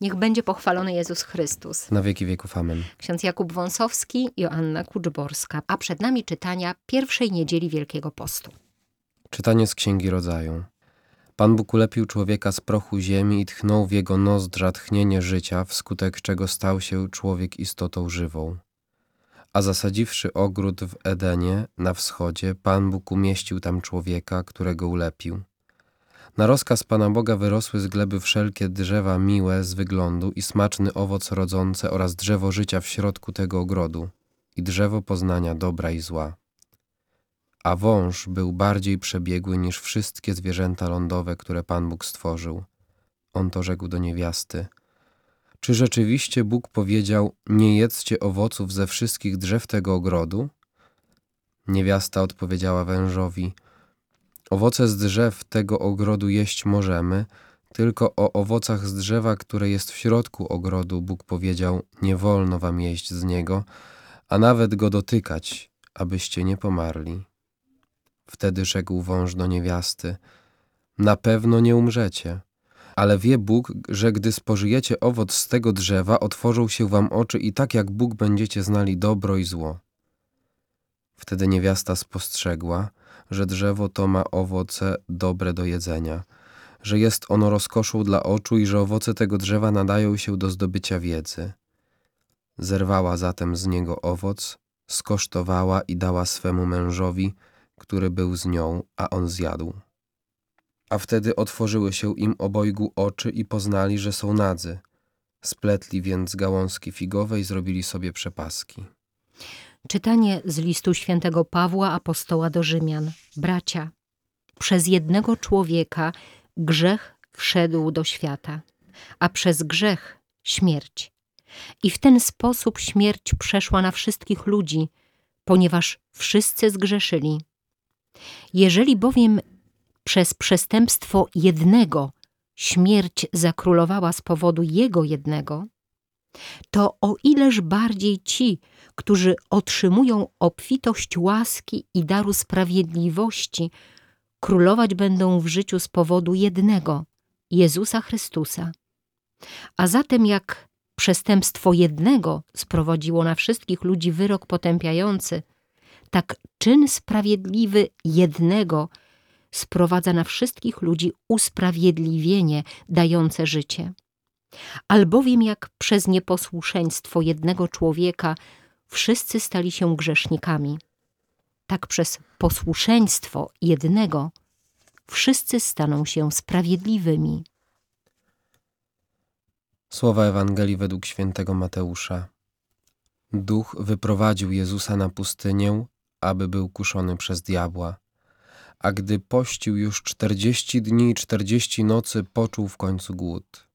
Niech będzie pochwalony Jezus Chrystus. Na wieki wieków amen. Ksiądz Jakub Wąsowski, Joanna Kuczborska. A przed nami czytania pierwszej niedzieli Wielkiego Postu. Czytanie z Księgi Rodzaju. Pan Bóg ulepił człowieka z prochu ziemi i tchnął w jego nozdrza tchnienie życia, wskutek czego stał się człowiek istotą żywą. A zasadziwszy ogród w Edenie na wschodzie, Pan Bóg umieścił tam człowieka, którego ulepił. Na rozkaz Pana Boga wyrosły z gleby wszelkie drzewa miłe z wyglądu i smaczny owoc rodzące oraz drzewo życia w środku tego ogrodu i drzewo poznania dobra i zła. A wąż był bardziej przebiegły niż wszystkie zwierzęta lądowe, które Pan Bóg stworzył. On to rzekł do niewiasty. Czy rzeczywiście Bóg powiedział, nie jedzcie owoców ze wszystkich drzew tego ogrodu? Niewiasta odpowiedziała wężowi – Owoce z drzew tego ogrodu jeść możemy, tylko o owocach z drzewa, które jest w środku ogrodu, Bóg powiedział: Nie wolno wam jeść z niego, a nawet go dotykać, abyście nie pomarli. Wtedy rzekł wąż do niewiasty: Na pewno nie umrzecie. Ale wie Bóg, że gdy spożyjecie owoc z tego drzewa, otworzą się wam oczy i tak jak Bóg będziecie znali dobro i zło. Wtedy niewiasta spostrzegła, że drzewo to ma owoce dobre do jedzenia, że jest ono rozkoszą dla oczu i że owoce tego drzewa nadają się do zdobycia wiedzy. Zerwała zatem z niego owoc, skosztowała i dała swemu mężowi, który był z nią, a on zjadł. A wtedy otworzyły się im obojgu oczy i poznali, że są nadzy. Spletli więc gałązki figowe i zrobili sobie przepaski. Czytanie z listu świętego Pawła apostoła do Rzymian. Bracia, przez jednego człowieka grzech wszedł do świata, a przez grzech śmierć. I w ten sposób śmierć przeszła na wszystkich ludzi, ponieważ wszyscy zgrzeszyli. Jeżeli bowiem przez przestępstwo jednego śmierć zakrólowała z powodu jego jednego, to o ileż bardziej ci, którzy otrzymują obfitość łaski i daru sprawiedliwości, królować będą w życiu z powodu jednego Jezusa Chrystusa. A zatem, jak przestępstwo jednego sprowadziło na wszystkich ludzi wyrok potępiający, tak czyn sprawiedliwy jednego sprowadza na wszystkich ludzi usprawiedliwienie dające życie. Albowiem jak przez nieposłuszeństwo jednego człowieka wszyscy stali się grzesznikami, tak przez posłuszeństwo jednego wszyscy staną się sprawiedliwymi. Słowa Ewangelii według świętego Mateusza. Duch wyprowadził Jezusa na pustynię, aby był kuszony przez diabła. A gdy pościł już czterdzieści dni i czterdzieści nocy, poczuł w końcu głód.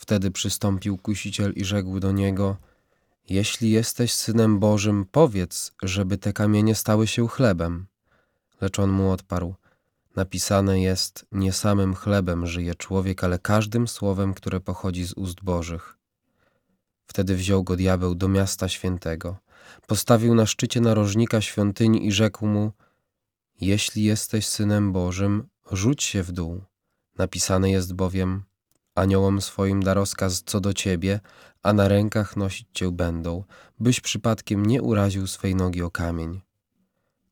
Wtedy przystąpił kusiciel i rzekł do niego: Jeśli jesteś synem Bożym, powiedz, żeby te kamienie stały się chlebem. Lecz on mu odparł: Napisane jest: Nie samym chlebem żyje człowiek, ale każdym słowem, które pochodzi z ust Bożych. Wtedy wziął go diabeł do miasta świętego, postawił na szczycie narożnika świątyni i rzekł mu: Jeśli jesteś synem Bożym, rzuć się w dół. Napisane jest bowiem: Aniołom swoim da rozkaz co do ciebie, a na rękach nosić cię będą, byś przypadkiem nie uraził swej nogi o kamień.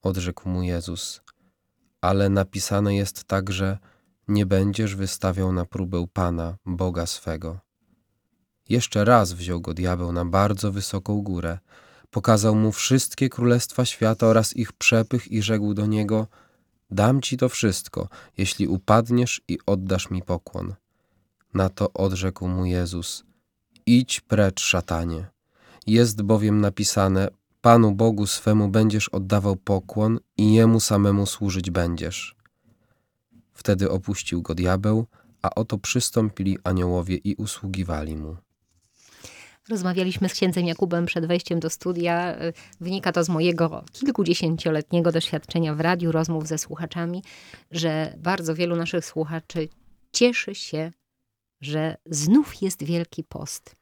Odrzekł mu Jezus, ale napisane jest także, nie będziesz wystawiał na próbę Pana, Boga swego. Jeszcze raz wziął go diabeł na bardzo wysoką górę, pokazał mu wszystkie królestwa świata oraz ich przepych i rzekł do niego, dam ci to wszystko, jeśli upadniesz i oddasz mi pokłon. Na to odrzekł mu Jezus: Idź precz, szatanie. Jest bowiem napisane: Panu Bogu swemu będziesz oddawał pokłon i jemu samemu służyć będziesz. Wtedy opuścił go diabeł, a oto przystąpili aniołowie i usługiwali mu. Rozmawialiśmy z księdzem Jakubem przed wejściem do studia. Wynika to z mojego kilkudziesięcioletniego doświadczenia w radiu, rozmów ze słuchaczami, że bardzo wielu naszych słuchaczy cieszy się że znów jest Wielki Post.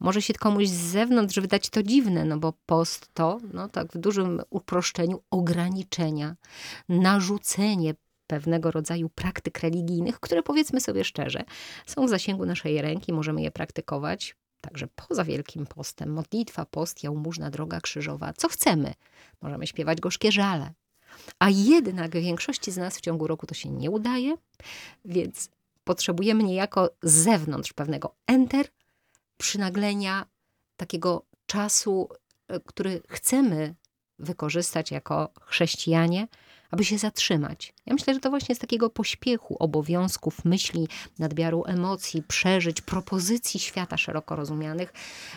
Może się komuś z zewnątrz wydać to dziwne, no bo post to, no tak w dużym uproszczeniu, ograniczenia, narzucenie pewnego rodzaju praktyk religijnych, które powiedzmy sobie szczerze, są w zasięgu naszej ręki, możemy je praktykować. Także poza Wielkim Postem, modlitwa, post, jałmużna, droga krzyżowa, co chcemy. Możemy śpiewać gorzkie żale. A jednak większości z nas w ciągu roku to się nie udaje, więc potrzebujemy niejako z zewnątrz pewnego enter, przynaglenia takiego czasu, e, który chcemy wykorzystać jako chrześcijanie, aby się zatrzymać. Ja myślę, że to właśnie z takiego pośpiechu, obowiązków, myśli, nadmiaru emocji, przeżyć, propozycji świata szeroko rozumianych,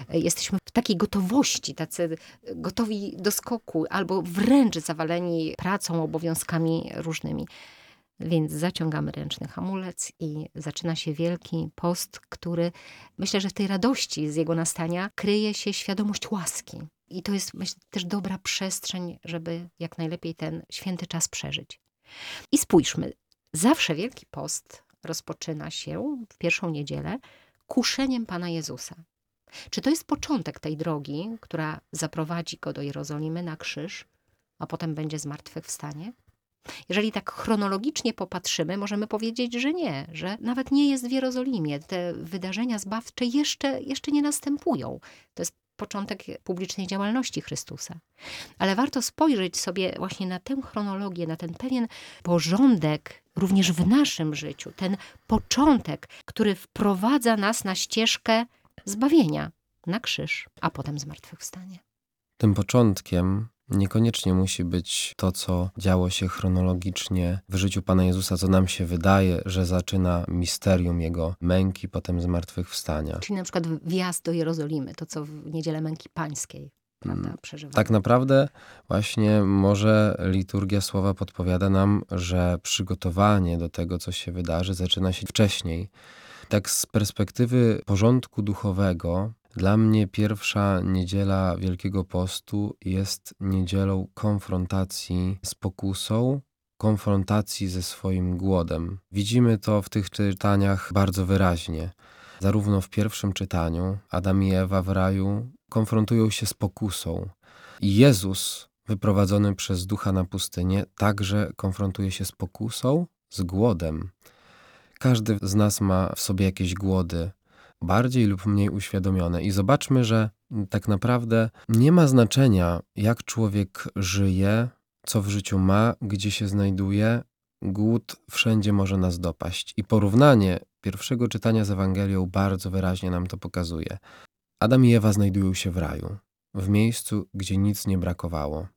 e, jesteśmy w takiej gotowości, tacy gotowi do skoku, albo wręcz zawaleni pracą, obowiązkami różnymi. Więc zaciągamy ręczny hamulec i zaczyna się wielki post, który myślę, że w tej radości z jego nastania kryje się świadomość łaski. I to jest myślę, też dobra przestrzeń, żeby jak najlepiej ten święty czas przeżyć. I spójrzmy, zawsze Wielki Post rozpoczyna się w pierwszą niedzielę kuszeniem Pana Jezusa. Czy to jest początek tej drogi, która zaprowadzi go do Jerozolimy na krzyż, a potem będzie zmartwychwstanie? Jeżeli tak chronologicznie popatrzymy, możemy powiedzieć, że nie, że nawet nie jest w Jerozolimie. Te wydarzenia zbawcze jeszcze, jeszcze nie następują. To jest początek publicznej działalności Chrystusa. Ale warto spojrzeć sobie właśnie na tę chronologię, na ten pewien porządek również w naszym życiu, ten początek, który wprowadza nas na ścieżkę zbawienia, na krzyż, a potem zmartwychwstanie. Tym początkiem Niekoniecznie musi być to, co działo się chronologicznie w życiu Pana Jezusa, co nam się wydaje, że zaczyna misterium Jego męki, potem zmartwychwstania. Czyli na przykład wjazd do Jerozolimy, to co w Niedzielę Męki Pańskiej prawda, mm. Tak naprawdę właśnie może liturgia słowa podpowiada nam, że przygotowanie do tego, co się wydarzy, zaczyna się wcześniej. Tak z perspektywy porządku duchowego, dla mnie pierwsza niedziela Wielkiego Postu jest niedzielą konfrontacji z pokusą, konfrontacji ze swoim głodem. Widzimy to w tych czytaniach bardzo wyraźnie. Zarówno w pierwszym czytaniu Adam i Ewa w raju konfrontują się z pokusą. I Jezus, wyprowadzony przez ducha na pustynię, także konfrontuje się z pokusą, z głodem. Każdy z nas ma w sobie jakieś głody, bardziej lub mniej uświadomione. I zobaczmy, że tak naprawdę nie ma znaczenia, jak człowiek żyje, co w życiu ma, gdzie się znajduje. Głód wszędzie może nas dopaść. I porównanie pierwszego czytania z Ewangelią bardzo wyraźnie nam to pokazuje. Adam i Ewa znajdują się w raju, w miejscu, gdzie nic nie brakowało.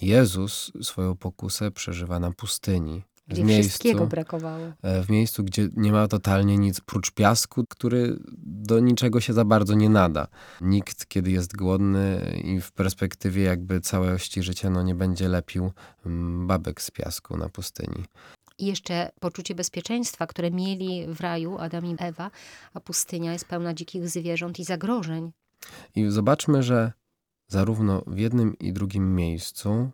Jezus swoją pokusę przeżywa na pustyni, gdzie miejscu, wszystkiego brakowało. E, w miejscu, gdzie nie ma totalnie nic prócz piasku, który do niczego się za bardzo nie nada. Nikt, kiedy jest głodny i w perspektywie jakby całości życia, no nie będzie lepił mm, babek z piasku na pustyni. I jeszcze poczucie bezpieczeństwa, które mieli w raju Adam i Ewa, a pustynia jest pełna dzikich zwierząt i zagrożeń. I zobaczmy, że zarówno w jednym i drugim miejscu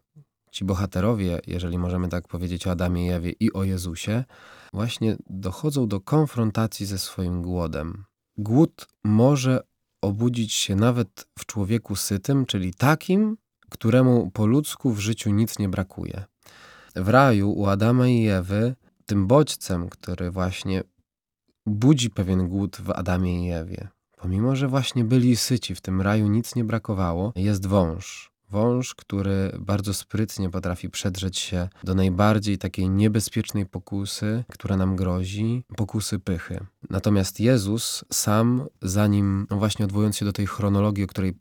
ci bohaterowie, jeżeli możemy tak powiedzieć o Adamie i Ewie i o Jezusie, właśnie dochodzą do konfrontacji ze swoim głodem. Głód może obudzić się nawet w człowieku sytym, czyli takim, któremu po ludzku w życiu nic nie brakuje. W raju u Adama i Ewy tym bodźcem, który właśnie budzi pewien głód w Adamie i Ewie, pomimo że właśnie byli syci, w tym raju nic nie brakowało, jest wąż. Wąż, który bardzo sprytnie potrafi przedrzeć się do najbardziej takiej niebezpiecznej pokusy, która nam grozi, pokusy pychy. Natomiast Jezus sam, zanim, no właśnie odwołując się do tej chronologii, o której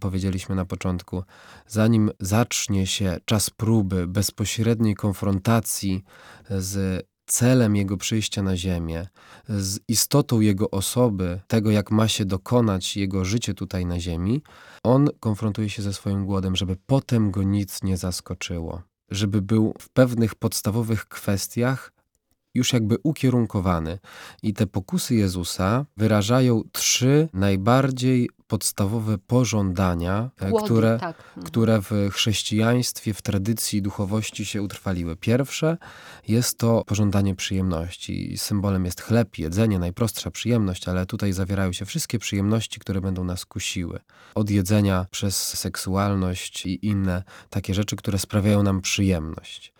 powiedzieliśmy na początku, zanim zacznie się czas próby, bezpośredniej konfrontacji z celem Jego przyjścia na ziemię, z istotą Jego osoby, tego jak ma się dokonać Jego życie tutaj na ziemi, On konfrontuje się ze swoim głodem, żeby potem go nic nie zaskoczyło, żeby był w pewnych podstawowych kwestiach już jakby ukierunkowany. I te pokusy Jezusa wyrażają trzy najbardziej podstawowe pożądania, e, Głody, które, tak. Mhm. które w chrześcijaństwie, w tradycji duchowości się utrwaliły. Pierwsze jest to pożądanie przyjemności. Symbolem jest chleb, jedzenie, najprostsza przyjemność, ale tutaj zawierają się wszystkie przyjemności, które będą nas kusiły. Od jedzenia przez seksualność i inne takie rzeczy, które sprawiają nam przyjemność.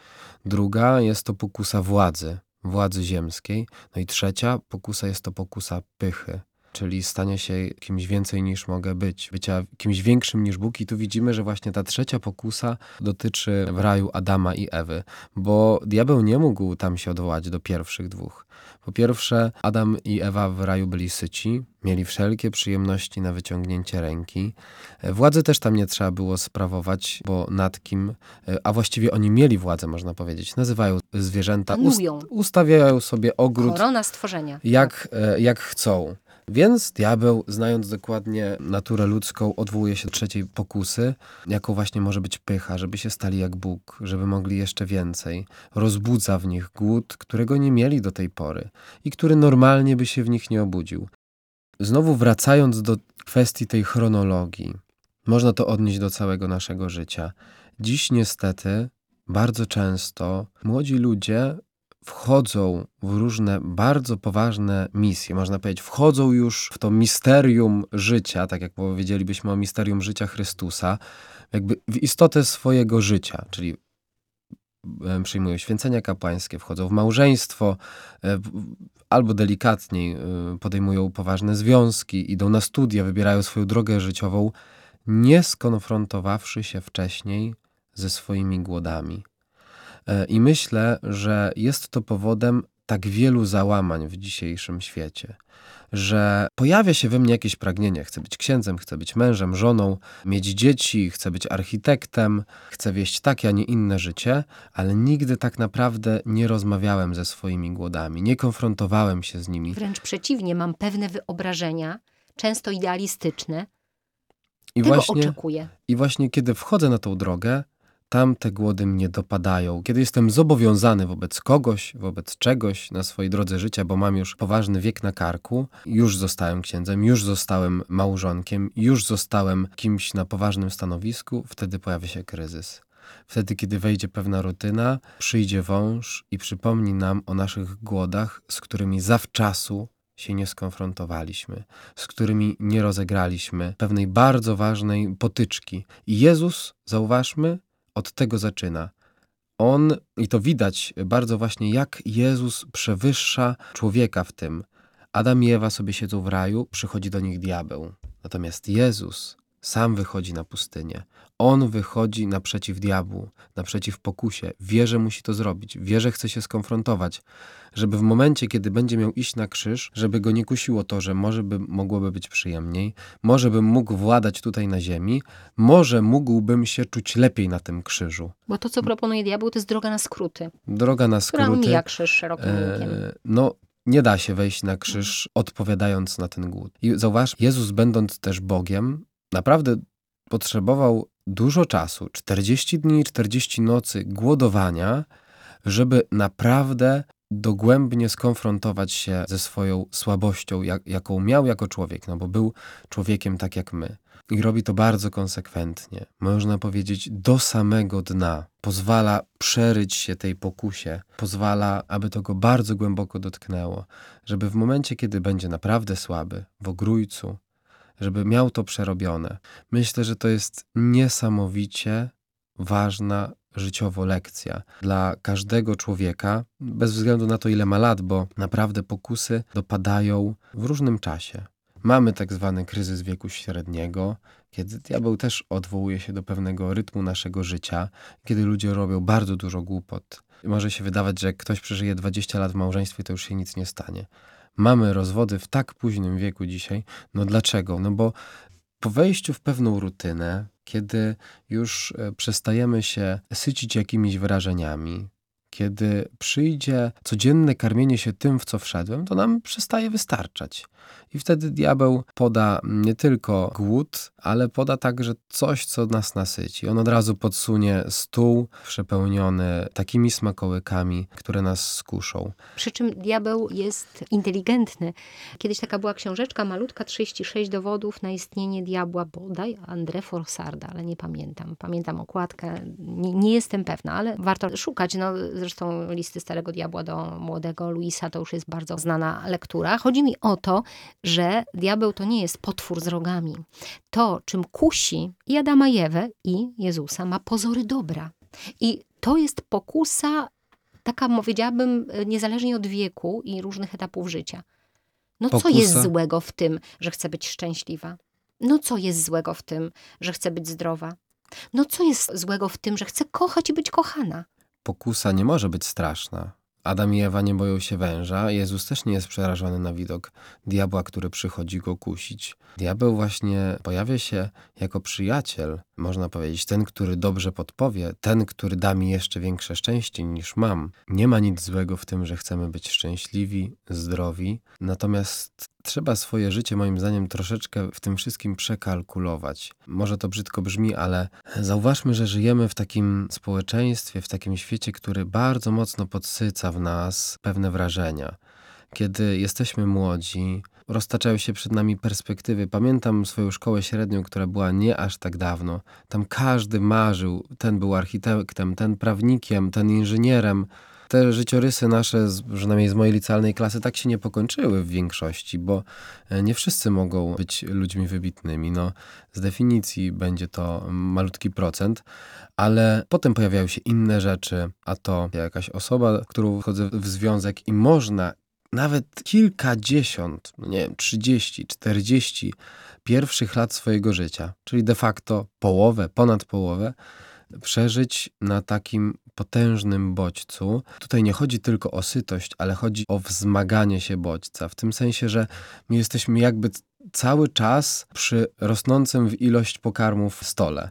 Druga jest to pokusa władzy, władzy ziemskiej. No i trzecia pokusa jest to pokusa pychy czyli stanie się kimś więcej niż mogę być, bycia kimś większym niż Bóg. I tu widzimy, że właśnie ta trzecia pokusa dotyczy w raju Adama i Ewy, bo diabeł nie mógł tam się odwołać do pierwszych dwóch. Po pierwsze, Adam i Ewa w raju byli syci, mieli wszelkie przyjemności na wyciągnięcie ręki. Władzy też tam nie trzeba było sprawować, bo nad kim, a właściwie oni mieli władzę, można powiedzieć. Nazywają zwierzęta, ust, ustawiają sobie ogród. Korona stworzenia. Jak, tak. jak chcą. Więc diabeł, znając dokładnie naturę ludzką, odwołuje się do trzeciej pokusy, jaką właśnie może być pycha, żeby się stali jak Bóg, żeby mogli jeszcze więcej. Rozbudza w nich głód, którego nie mieli do tej pory i który normalnie by się w nich nie obudził. Znowu wracając do kwestii tej chronologii, można to odnieść do całego naszego życia. Dziś niestety bardzo często młodzi ludzie wchodzą w różne bardzo poważne misje, można powiedzieć, wchodzą już w to misterium życia, tak jak powiedzielibyśmy o misterium życia Chrystusa, jakby w istotę swojego życia, czyli przyjmują święcenia kapłańskie, wchodzą w małżeństwo, e, albo delikatniej e, podejmują poważne związki, idą na studia, wybierają swoją drogę życiową, nie skonfrontowawszy się wcześniej ze swoimi głodami. E, I myślę, że jest to powodem tak wielu załamań w dzisiejszym świecie, że pojawia się we mnie jakieś pragnienie. Chcę być księdzem, chcę być mężem, żoną, mieć dzieci, chcę być architektem, chcę wieść takie, a nie inne życie, ale nigdy tak naprawdę nie rozmawiałem ze swoimi głodami, nie konfrontowałem się z nimi. Wręcz przeciwnie, mam pewne wyobrażenia, często idealistyczne. I Tego właśnie, oczekuję. I właśnie kiedy wchodzę na tą drogę, tam te głody mnie dopadają. Kiedy jestem zobowiązany wobec kogoś, wobec czegoś na swojej drodze życia, bo mam już poważny wiek na karku, już zostałem księdzem, już zostałem małżonkiem, już zostałem kimś na poważnym stanowisku, wtedy pojawia się kryzys. Wtedy, kiedy wejdzie pewna rutyna, przyjdzie wąż i przypomni nam o naszych głodach, z którymi zawczasu się nie skonfrontowaliśmy, z którymi nie rozegraliśmy pewnej bardzo ważnej potyczki. I Jezus, zauważmy, od tego zaczyna. On, i to widać bardzo właśnie, jak Jezus przewyższa człowieka w tym. Adam i Ewa sobie siedzą w raju, przychodzi do nich diabeł. Natomiast Jezus sam wychodzi na pustynię. On wychodzi naprzeciw diabłu, naprzeciw pokusie. Wie, że musi to zrobić, wie, że chce się skonfrontować, żeby w momencie, kiedy będzie miał iść na krzyż, żeby go nie kusiło to, że może by mogłoby być przyjemniej, może bym mógł władać tutaj na ziemi, może mógłbym się czuć lepiej na tym krzyżu. Bo to, co proponuje diabeł, to jest droga na skróty. Droga na skróty. Która mija krzyż szerokim. E, no, nie da się wejść na krzyż odpowiadając na ten głód. I zauważ, Jezus będąc też Bogiem, naprawdę potrzebował dużo czasu 40 dni, 40 nocy głodowania, żeby naprawdę dogłębnie skonfrontować się ze swoją słabością, jak, jaką miał jako człowiek, no bo był człowiekiem tak jak my. I robi to bardzo konsekwentnie, można powiedzieć do samego dna. Pozwala przeryć się tej pokusie, pozwala, aby to go bardzo głęboko dotknęło, żeby w momencie, kiedy będzie naprawdę słaby, w ogrójcu, żeby miał to przerobione. Myślę, że to jest niesamowicie ważna życiowo lekcja dla każdego człowieka, bez względu na to, ile ma lat, bo naprawdę pokusy dopadają w różnym czasie. Mamy tak zwany kryzys wieku średniego, kiedy diabeł też odwołuje się do pewnego rytmu naszego życia, kiedy ludzie robią bardzo dużo głupot. Może się wydawać, że jak ktoś przeżyje 20 lat w małżeństwie, to już się nic nie stanie mamy rozwody w tak późnym wieku dzisiaj. No dlaczego? No bo po wejściu w pewną rutynę, kiedy już e, przestajemy się sycić jakimiś wrażeniami, kiedy przyjdzie codzienne karmienie się tym, w co wszedłem, to nam przestaje wystarczać. I wtedy diabeł poda nie tylko głód, ale poda także coś, co nas nasyci. On od razu podsunie stół przepełniony takimi smakołykami, które nas skuszą. Przy czym diabeł jest inteligentny. Kiedyś taka była książeczka malutka, 36 dowodów na istnienie diabła, bodaj André Forsarda, ale nie pamiętam. Pamiętam okładkę, nie, nie jestem pewna, ale warto szukać. No, zresztą listy Starego Diabła do Młodego Luisa to już jest bardzo znana lektura. Chodzi mi o to, że diabeł to nie jest potwór z rogami. To, czym kusi i Adama i Ewę i Jezusa, ma pozory dobra. I to jest pokusa taka, powiedziałabym, niezależnie od wieku i różnych etapów życia. No Pokusa. co jest złego w tym, że chcę być szczęśliwa? No co jest złego w tym, że chcę być zdrowa? No co jest złego w tym, że chcę kochać i być kochana? Pokusa nie może być straszna. Adam i Ewa nie boją się węża, Jezus też nie jest przerażony na widok diabła, który przychodzi go kusić. Diabeł właśnie pojawia się jako przyjaciel, można powiedzieć, ten, który dobrze podpowie, ten, który da mi jeszcze większe szczęście niż mam. Nie ma nic złego w tym, że chcemy być szczęśliwi, zdrowi, natomiast trzeba swoje życie, moim zdaniem, troszeczkę w tym wszystkim przekalkulować. Może to brzydko brzmi, ale zauważmy, że żyjemy w takim społeczeństwie, w takim świecie, który bardzo mocno podsyca w nas pewne wrażenia. Kiedy jesteśmy młodzi, roztaczają się przed nami perspektywy. Pamiętam swoją szkołę średnią, która była nie aż tak dawno. Tam każdy marzył, ten był architektem, ten prawnikiem, ten inżynierem te życiorysy nasze, przynajmniej z mojej licealnej klasy, tak się nie pokończyły w większości, bo nie wszyscy mogą być ludźmi wybitnymi. No, z definicji będzie to malutki procent, ale potem pojawiają się inne rzeczy, a to jakaś osoba, którą wchodzę w związek i można nawet kilkadziesiąt, no nie wiem, 30, 40 pierwszych lat swojego życia, czyli de facto połowę, ponad połowę, przeżyć na takim potężnym bodźcu. Tutaj nie chodzi tylko o sytość, ale chodzi o wzmaganie się bodźca, w tym sensie, że my jesteśmy jakby cały czas przy rosnącym w ilość pokarmów w stole.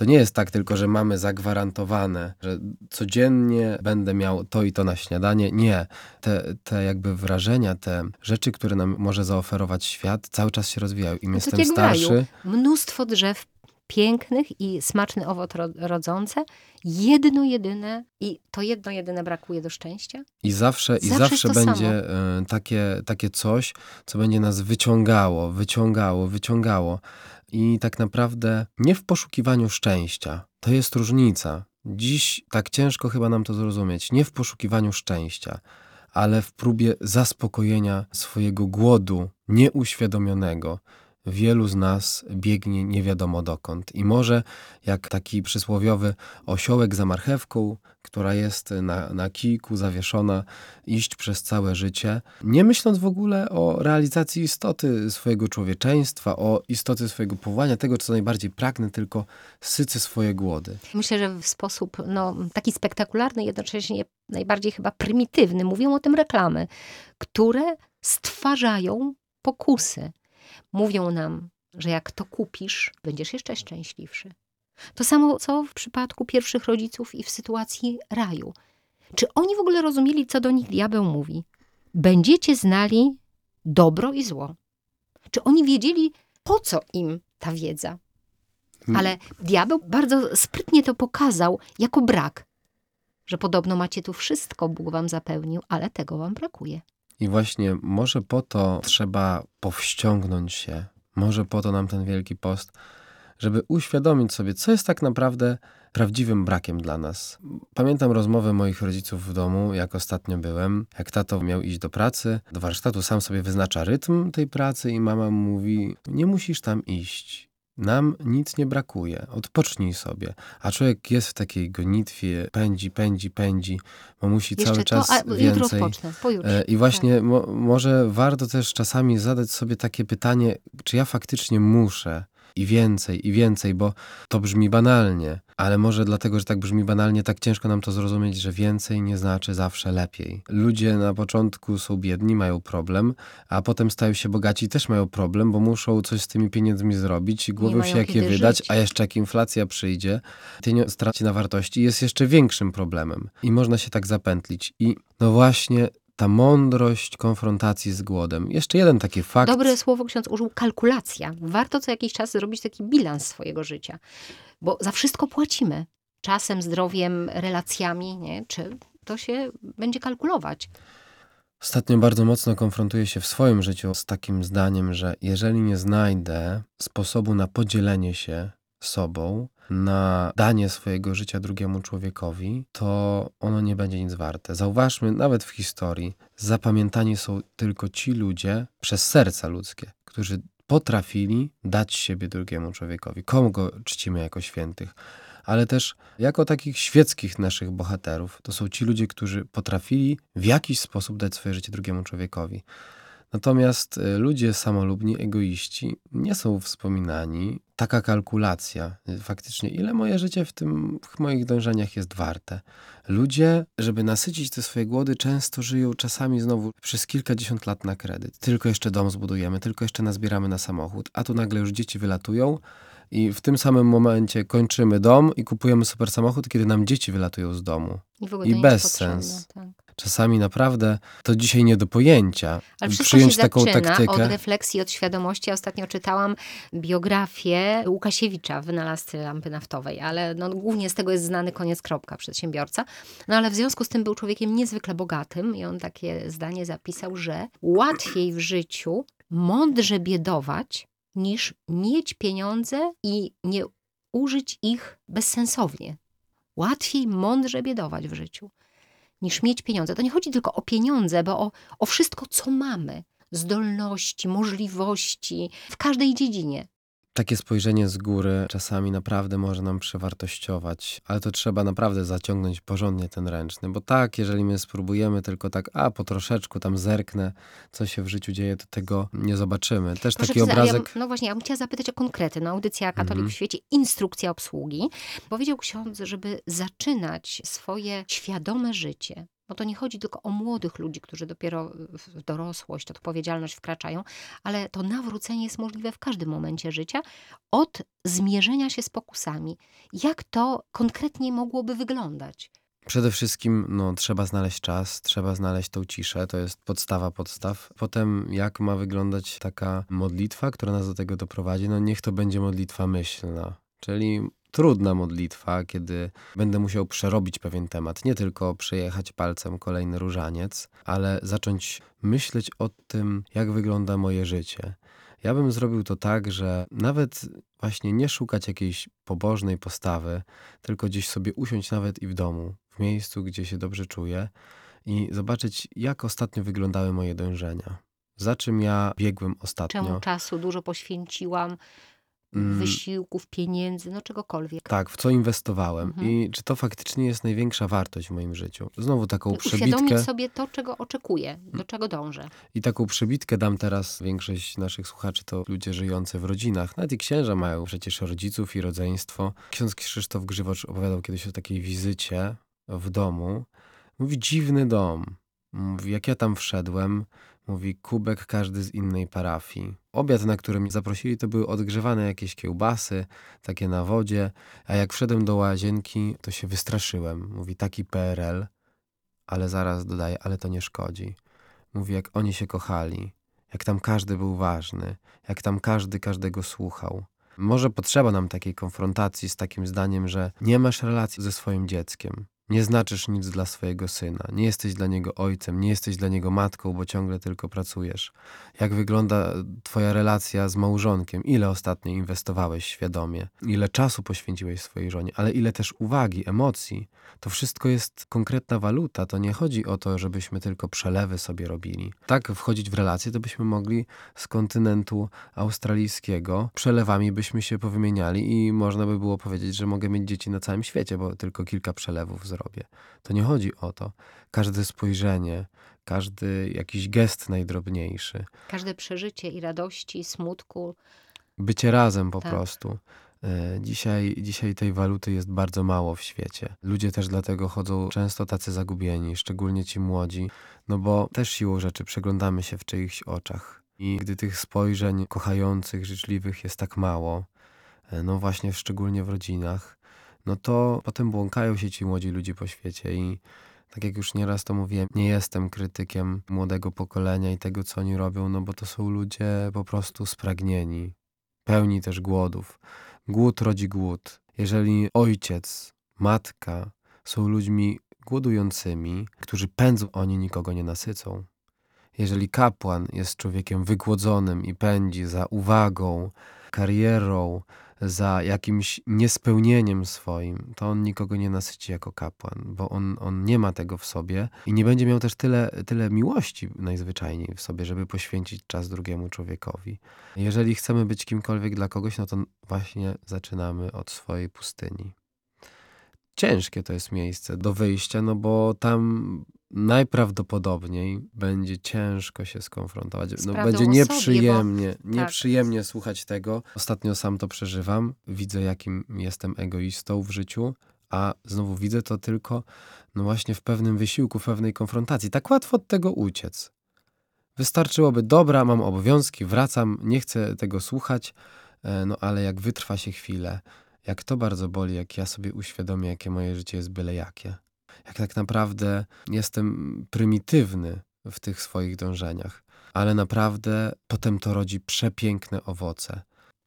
To nie jest tak tylko, że mamy zagwarantowane, że codziennie będę miał to i to na śniadanie. Nie. Te, te jakby wrażenia, te rzeczy, które nam może zaoferować świat, cały czas się rozwijają. Im No jestem tak w starszy. Mnóstwo drzew pięknych i smaczny owoc ro- rodzące, jedno jedyne i to jedno jedyne brakuje do szczęścia. I zawsze, i Zawsze będzie e, takie, takie coś, co będzie nas wyciągało, wyciągało, wyciągało. I tak naprawdę nie w poszukiwaniu szczęścia. To jest różnica. Dziś tak ciężko chyba nam to zrozumieć. Nie w poszukiwaniu szczęścia, ale w próbie zaspokojenia swojego głodu nieuświadomionego. Wielu z nas biegnie nie wiadomo dokąd. I może jak taki przysłowiowy osiołek za marchewką, która jest na, na kijku zawieszona, iść przez całe życie, nie myśląc w ogóle o realizacji istoty swojego człowieczeństwa, o istoty swojego powołania, tego, co najbardziej pragnę, tylko sycy swoje głody. Myślę, że w sposób no, taki spektakularny, jednocześnie najbardziej chyba prymitywny, mówią o tym reklamy, które stwarzają pokusy. Mówią nam, że jak to kupisz, będziesz jeszcze szczęśliwszy. To samo, co w przypadku pierwszych rodziców i w sytuacji raju. Czy oni w ogóle rozumieli, co do nich diabeł mówi? Będziecie znali dobro i zło. Czy oni wiedzieli, po co im ta wiedza? Ale diabeł bardzo sprytnie to pokazał jako brak. Że podobno macie tu wszystko, Bóg wam zapełnił, ale tego wam brakuje. I właśnie może po to trzeba powściągnąć się, może po to nam ten wielki post, żeby uświadomić sobie, co jest tak naprawdę prawdziwym brakiem dla nas. Pamiętam rozmowę moich rodziców w domu, jak ostatnio byłem, jak tato miał iść do pracy, do warsztatu, sam sobie wyznacza rytm tej pracy i mama mówi, nie musisz tam iść. Nam nic nie brakuje, odpocznij sobie. A człowiek jest w takiej gonitwie, pędzi, pędzi, pędzi, bo musi Jeszcze cały czas to, a więcej. odpocznę, pojutrze. E, I właśnie mo, może warto też czasami zadać sobie takie pytanie, czy ja faktycznie muszę i więcej, i więcej, bo to brzmi banalnie, ale może dlatego, że tak brzmi banalnie, tak ciężko nam to zrozumieć, że więcej nie znaczy zawsze lepiej. Ludzie na początku są biedni, mają problem, a potem stają się bogaci też mają problem, bo muszą coś z tymi pieniędzmi zrobić i głowią się, jak je wydać, żyć. a jeszcze jak inflacja przyjdzie, pieniądz straci na wartości, jest jeszcze większym problemem. I można się tak zapętlić. I no właśnie ta mądrość konfrontacji z głodem. Jeszcze jeden taki fakt. Dobre słowo ksiądz użył kalkulacja. Warto co jakiś czas zrobić taki bilans swojego życia, bo za wszystko płacimy. Czasem, zdrowiem, relacjami, nie? Czy to się będzie kalkulować? Ostatnio bardzo mocno konfrontuję się w swoim życiu z takim zdaniem, że jeżeli nie znajdę sposobu na podzielenie się sobą, na danie swojego życia drugiemu człowiekowi, to ono nie będzie nic warte. Zauważmy, nawet w historii, zapamiętani są tylko ci ludzie przez serca ludzkie, którzy potrafili dać siebie drugiemu człowiekowi. Komu go czcimy jako świętych? ale też jako takich świeckich naszych bohaterów. To są ci ludzie, którzy potrafili w jakiś sposób dać swoje życie drugiemu człowiekowi. Natomiast y, ludzie samolubni, egoiści nie są wspominani. Taka kalkulacja, y, faktycznie, ile moje życie w tym w moich dążeniach jest warte. Ludzie, żeby nasycić te swoje głody, często żyją czasami znowu przez kilkadziesiąt lat na kredyt. Tylko jeszcze dom zbudujemy, tylko jeszcze nazbieramy na samochód, a tu nagle już dzieci wylatują i w tym samym momencie kończymy dom i kupujemy super samochód, kiedy nam dzieci wylatują z domu. I, I bez sens. Tak. Czasami naprawdę to dzisiaj nie do pojęcia. Ale wszystko Przyjąć się taką taktykę. od refleksji, od świadomości. Ja ostatnio czytałam biografię Łukasiewicza, wynalazcy lampy naftowej, ale no, głównie z tego jest znany koniec kropka, przedsiębiorca. No ale w związku z tym był człowiekiem niezwykle bogatym i on takie zdanie zapisał, że łatwiej w życiu mądrze biedować, niż mieć pieniądze i nie użyć ich bezsensownie. Łatwiej mądrze biedować w życiu niż mieć pieniądze. To nie chodzi tylko o pieniądze, bo o, o wszystko, co mamy. Zdolności, możliwości w każdej dziedzinie. Takie spojrzenie z góry czasami naprawdę może nam przewartościować, ale to trzeba naprawdę zaciągnąć porządnie ten ręczny, bo tak, jeżeli my spróbujemy tylko tak, a po troszeczku tam zerknę, co się w życiu dzieje, to tego nie zobaczymy. Też Proszę taki obrazek. Ja, no właśnie, ja bym chciała zapytać o konkrety. No, audycja Katolik mhm. w świecie, instrukcja obsługi. Powiedział ksiądz, żeby zaczynać swoje świadome życie bo to nie chodzi tylko o młodych ludzi, którzy dopiero w dorosłość, odpowiedzialność wkraczają, ale to nawrócenie jest możliwe w każdym momencie życia od zmierzenia się z pokusami. Jak to konkretnie mogłoby wyglądać? Przede wszystkim no, trzeba znaleźć czas, trzeba znaleźć tą ciszę, to jest podstawa podstaw. Potem jak ma wyglądać taka modlitwa, która nas do tego doprowadzi? No niech to będzie modlitwa myślna. Czyli trudna modlitwa, kiedy będę musiał przerobić pewien temat, nie tylko przejechać palcem kolejny różaniec, ale zacząć myśleć o tym, jak wygląda moje życie. Ja bym zrobił to tak, że nawet właśnie nie szukać jakiejś pobożnej postawy, tylko gdzieś sobie usiąść nawet i w domu, w miejscu, gdzie się dobrze czuję i zobaczyć, jak ostatnio wyglądały moje dążenia. Za czym ja biegłem ostatnio? Czemu czasu dużo poświęciłam? Mm. wysiłków, pieniędzy, no czegokolwiek. Tak, w co inwestowałem mhm. i czy to faktycznie jest największa wartość w moim życiu. Znowu taką przebitkę. Uświadomić sobie to, czego oczekuję, do czego dążę. I taką przebitkę dam teraz, większość naszych słuchaczy to ludzie żyjący w rodzinach. Nawet i księża mają przecież rodziców i rodzeństwo. Ksiądz Krzysztof Grzywocz opowiadał kiedyś o takiej wizycie w domu. Mówi, dziwny dom. Mówi, jak ja tam wszedłem, Mówi kubek każdy z innej parafii. Obiad, na którym zaprosili, to były odgrzewane jakieś kiełbasy, takie na wodzie, a jak wszedłem do łazienki, to się wystraszyłem. Mówi taki PRL, ale zaraz dodaje, ale to nie szkodzi. Mówi, jak oni się kochali, jak tam każdy był ważny, jak tam każdy każdego słuchał. Może potrzeba nam takiej konfrontacji z takim zdaniem, że nie masz relacji ze swoim dzieckiem. Nie znaczysz nic dla swojego syna, nie jesteś dla niego ojcem, nie jesteś dla niego matką, bo ciągle tylko pracujesz. Jak wygląda Twoja relacja z małżonkiem? Ile ostatnio inwestowałeś świadomie? Ile czasu poświęciłeś swojej żonie, ale ile też uwagi, emocji? To wszystko jest konkretna waluta. To nie chodzi o to, żebyśmy tylko przelewy sobie robili. Tak wchodzić w relacje, to byśmy mogli z kontynentu australijskiego przelewami byśmy się powymieniali i można by było powiedzieć, że mogę mieć dzieci na całym świecie, bo tylko kilka przelewów zrobię zrobię. To nie chodzi o to. Każde spojrzenie, każdy jakiś gest najdrobniejszy. Każde przeżycie i radości, i smutku. Bycie razem po tak. prostu. E, dzisiaj, dzisiaj tej waluty jest bardzo mało w świecie. Ludzie też dlatego chodzą często tacy zagubieni, szczególnie ci młodzi, no bo też siłą rzeczy przeglądamy się w czyichś oczach. I gdy tych spojrzeń kochających, życzliwych jest tak mało, e, no właśnie szczególnie w rodzinach, no to potem błąkają się ci młodzi ludzie po świecie i Tak jak już nieraz to mówiłem, nie jestem krytykiem młodego pokolenia i tego, co oni robią, no bo to są ludzie po prostu spragnieni, pełni też głodów. Głód rodzi głód. Jeżeli ojciec, matka są ludźmi głodującymi, którzy pędzą, oni nikogo nie nasycą. Jeżeli kapłan jest człowiekiem wygłodzonym i pędzi za uwagą, karierą, za jakimś niespełnieniem swoim, to on nikogo nie nasyci jako kapłan, bo on, on nie ma tego w sobie i nie będzie miał też tyle, tyle miłości najzwyczajniej w sobie, żeby poświęcić czas drugiemu człowiekowi. Jeżeli chcemy być kimkolwiek dla kogoś, no to właśnie zaczynamy od swojej pustyni. Ciężkie to jest miejsce do wyjścia, no bo tam najprawdopodobniej będzie ciężko się skonfrontować. No, będzie nieprzyjemnie, bo... nieprzyjemnie tak. słuchać tego. Ostatnio sam to przeżywam. Widzę, jakim jestem egoistą w życiu, a znowu widzę to tylko no właśnie w pewnym wysiłku, w pewnej konfrontacji. Tak łatwo od tego uciec. Wystarczyłoby, dobra, mam obowiązki, wracam, nie chcę tego słuchać, e, no ale jak wytrwa się chwilę, jak to bardzo boli, jak ja sobie uświadomię, jakie moje życie jest byle jakie jak tak naprawdę jestem prymitywny w tych swoich dążeniach, ale naprawdę potem to rodzi przepiękne owoce.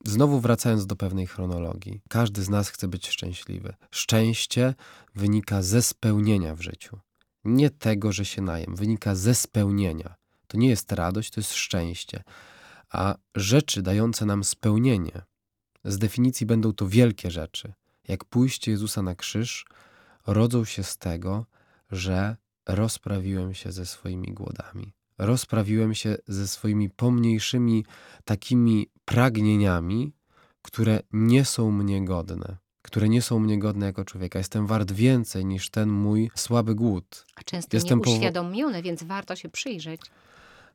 Znowu wracając do pewnej chronologii, każdy z nas chce być szczęśliwy. Szczęście wynika ze spełnienia w życiu. Nie tego, że się najem, wynika ze spełnienia. To nie jest radość, to jest szczęście. A rzeczy dające nam spełnienie, z definicji będą to wielkie rzeczy, jak pójście Jezusa na krzyż, rodzą się z tego, że rozprawiłem się ze swoimi głodami. Rozprawiłem się ze swoimi pomniejszymi takimi pragnieniami, które nie są mnie godne, które nie są mnie godne jako człowieka. Jestem wart więcej niż ten mój słaby głód. A często Jestem nieuświadomiony, więc warto się przyjrzeć.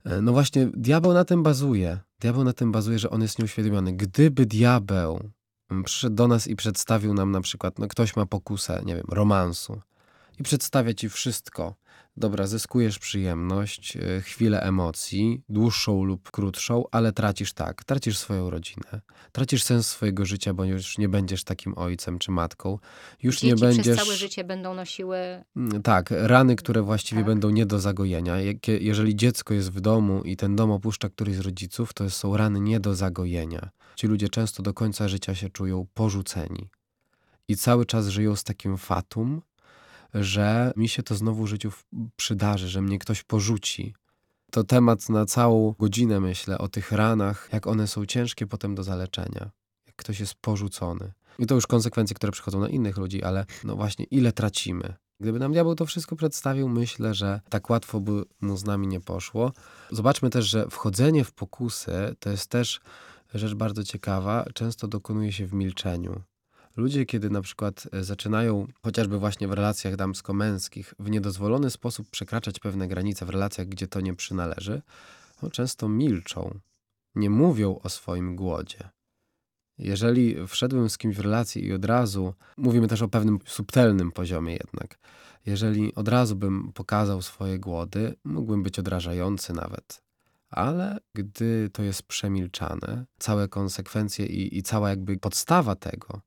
E, no właśnie, diabeł na tym bazuje. Diabeł na tym bazuje, że on jest nieuświadomiony. Gdyby diabeł przyszedł do nas i przedstawił nam na przykład, no ktoś ma pokusę, nie wiem, romansu i przedstawia ci wszystko. Dobra, zyskujesz przyjemność, e, chwilę emocji, dłuższą lub krótszą, ale tracisz tak, tracisz swoją rodzinę, tracisz sens swojego życia, bo już nie będziesz takim ojcem czy matką. Już Dzieci nie będziesz. przez całe życie będą nosiły. Tak, rany, które właściwie tak. będą nie do zagojenia. Jeżeli dziecko jest w domu i ten dom opuszcza któryś z rodziców, to są rany nie do zagojenia. Ci ludzie często do końca życia się czują porzuceni i cały czas żyją z takim fatum, że mi się to znowu w życiu przydarzy, że mnie ktoś porzuci. To temat na całą godzinę, myślę, o tych ranach, jak one są ciężkie potem do zaleczenia, jak ktoś jest porzucony. I to już konsekwencje, które przychodzą na innych ludzi, ale no właśnie, ile tracimy. Gdyby nam diabeł to wszystko przedstawił, myślę, że tak łatwo by mu z nami nie poszło. Zobaczmy też, że wchodzenie w pokusy to jest też rzecz bardzo ciekawa, często dokonuje się w milczeniu. Ludzie, kiedy na przykład e, zaczynają, chociażby właśnie w relacjach damsko-męskich, w niedozwolony sposób przekraczać pewne granice w relacjach, gdzie to nie przynależy, no często milczą, nie mówią o swoim głodzie. Jeżeli wszedłem z kimś w relację i od razu, mówimy też o pewnym subtelnym poziomie jednak, jeżeli od razu bym pokazał swoje głody, mógłbym być odrażający nawet. Ale gdy to jest przemilczane, całe konsekwencje i, i cała jakby podstawa tego,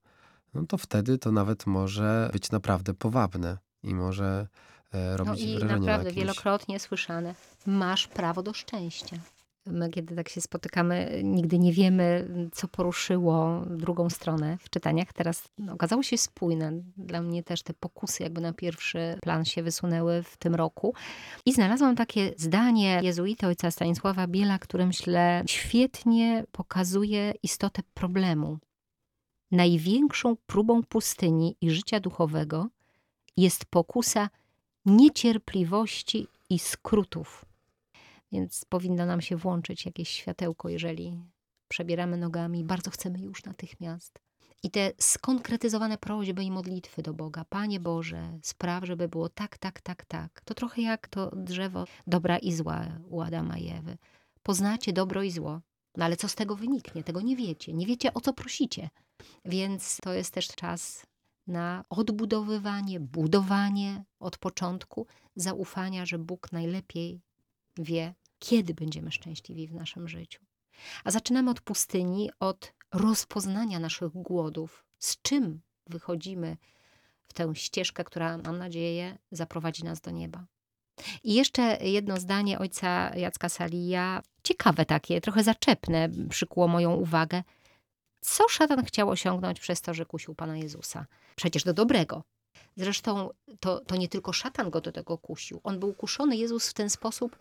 no to wtedy to nawet może być naprawdę powabne i może e, robić no i wrażenie. naprawdę wielokrotnie słyszane, masz prawo do szczęścia. My, kiedy tak się spotykamy, nigdy nie wiemy, co poruszyło drugą stronę w czytaniach. Teraz no, okazało się spójne. Dla mnie też te pokusy jakby na pierwszy plan się wysunęły w tym roku. I znalazłam takie zdanie jezuity ojca Stanisława Biela, które myślę świetnie pokazuje istotę problemu. Największą próbą pustyni i życia duchowego jest pokusa niecierpliwości i skrótów więc powinno nam się włączyć jakieś światełko, jeżeli przebieramy nogami, bardzo chcemy już natychmiast. I te skonkretyzowane prośby i modlitwy do Boga. Panie Boże, spraw, żeby było tak, tak, tak, tak. To trochę jak to drzewo dobra i zła u Adama i Ewy. Poznacie dobro i zło, no ale co z tego wyniknie? Tego nie wiecie. Nie wiecie, o co prosicie. Więc to jest też czas na odbudowywanie, budowanie od początku zaufania, że Bóg najlepiej wie, kiedy będziemy szczęśliwi w naszym życiu. A zaczynamy od pustyni, od rozpoznania naszych głodów, z czym wychodzimy w tę ścieżkę, która, mam nadzieję, zaprowadzi nas do nieba. I jeszcze jedno zdanie ojca Jacka Salija, ciekawe takie, trochę zaczepne, przykuło moją uwagę. Co szatan chciał osiągnąć przez to, że kusił Pana Jezusa? Przecież do dobrego. Zresztą to, to nie tylko szatan go do tego kusił. On był kuszony, Jezus, w ten sposób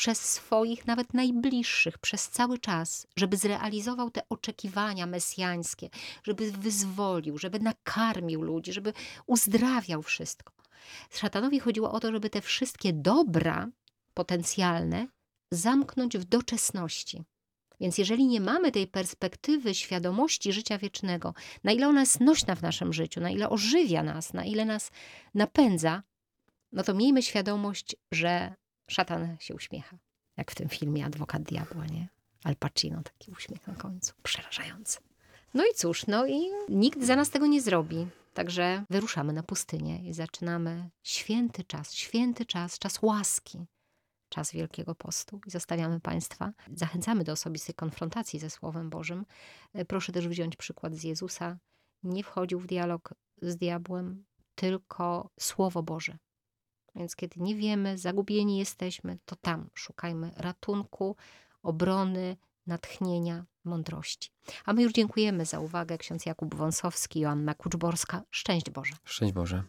przez swoich, nawet najbliższych, przez cały czas, żeby zrealizował te oczekiwania mesjańskie, żeby wyzwolił, żeby nakarmił ludzi, żeby uzdrawiał wszystko. Szatanowi chodziło o to, żeby te wszystkie dobra potencjalne zamknąć w doczesności. Więc jeżeli nie mamy tej perspektywy świadomości życia wiecznego, na ile ona jest nośna w naszym życiu, na ile ożywia nas, na ile nas napędza, no to miejmy świadomość, że szatan się uśmiecha. Jak w tym filmie Adwokat Diabła, nie? Al Pacino, taki uśmiech na końcu. Przerażający. No i cóż, no i nikt za nas tego nie zrobi. Także wyruszamy na pustynię i zaczynamy święty czas, święty czas, czas łaski, czas Wielkiego Postu. I zostawiamy Państwa. Zachęcamy do osobistej konfrontacji ze Słowem Bożym. Proszę też wziąć przykład z Jezusa. Nie wchodził w dialog z diabłem, tylko Słowo Boże. Więc kiedy nie wiemy, zagubieni jesteśmy, to tam szukajmy ratunku, obrony, natchnienia, mądrości. A my już dziękujemy za uwagę. Ksiądz Jakub Wąsowski, Joanna Kuczborska. Szczęść Boże. Szczęść Boże.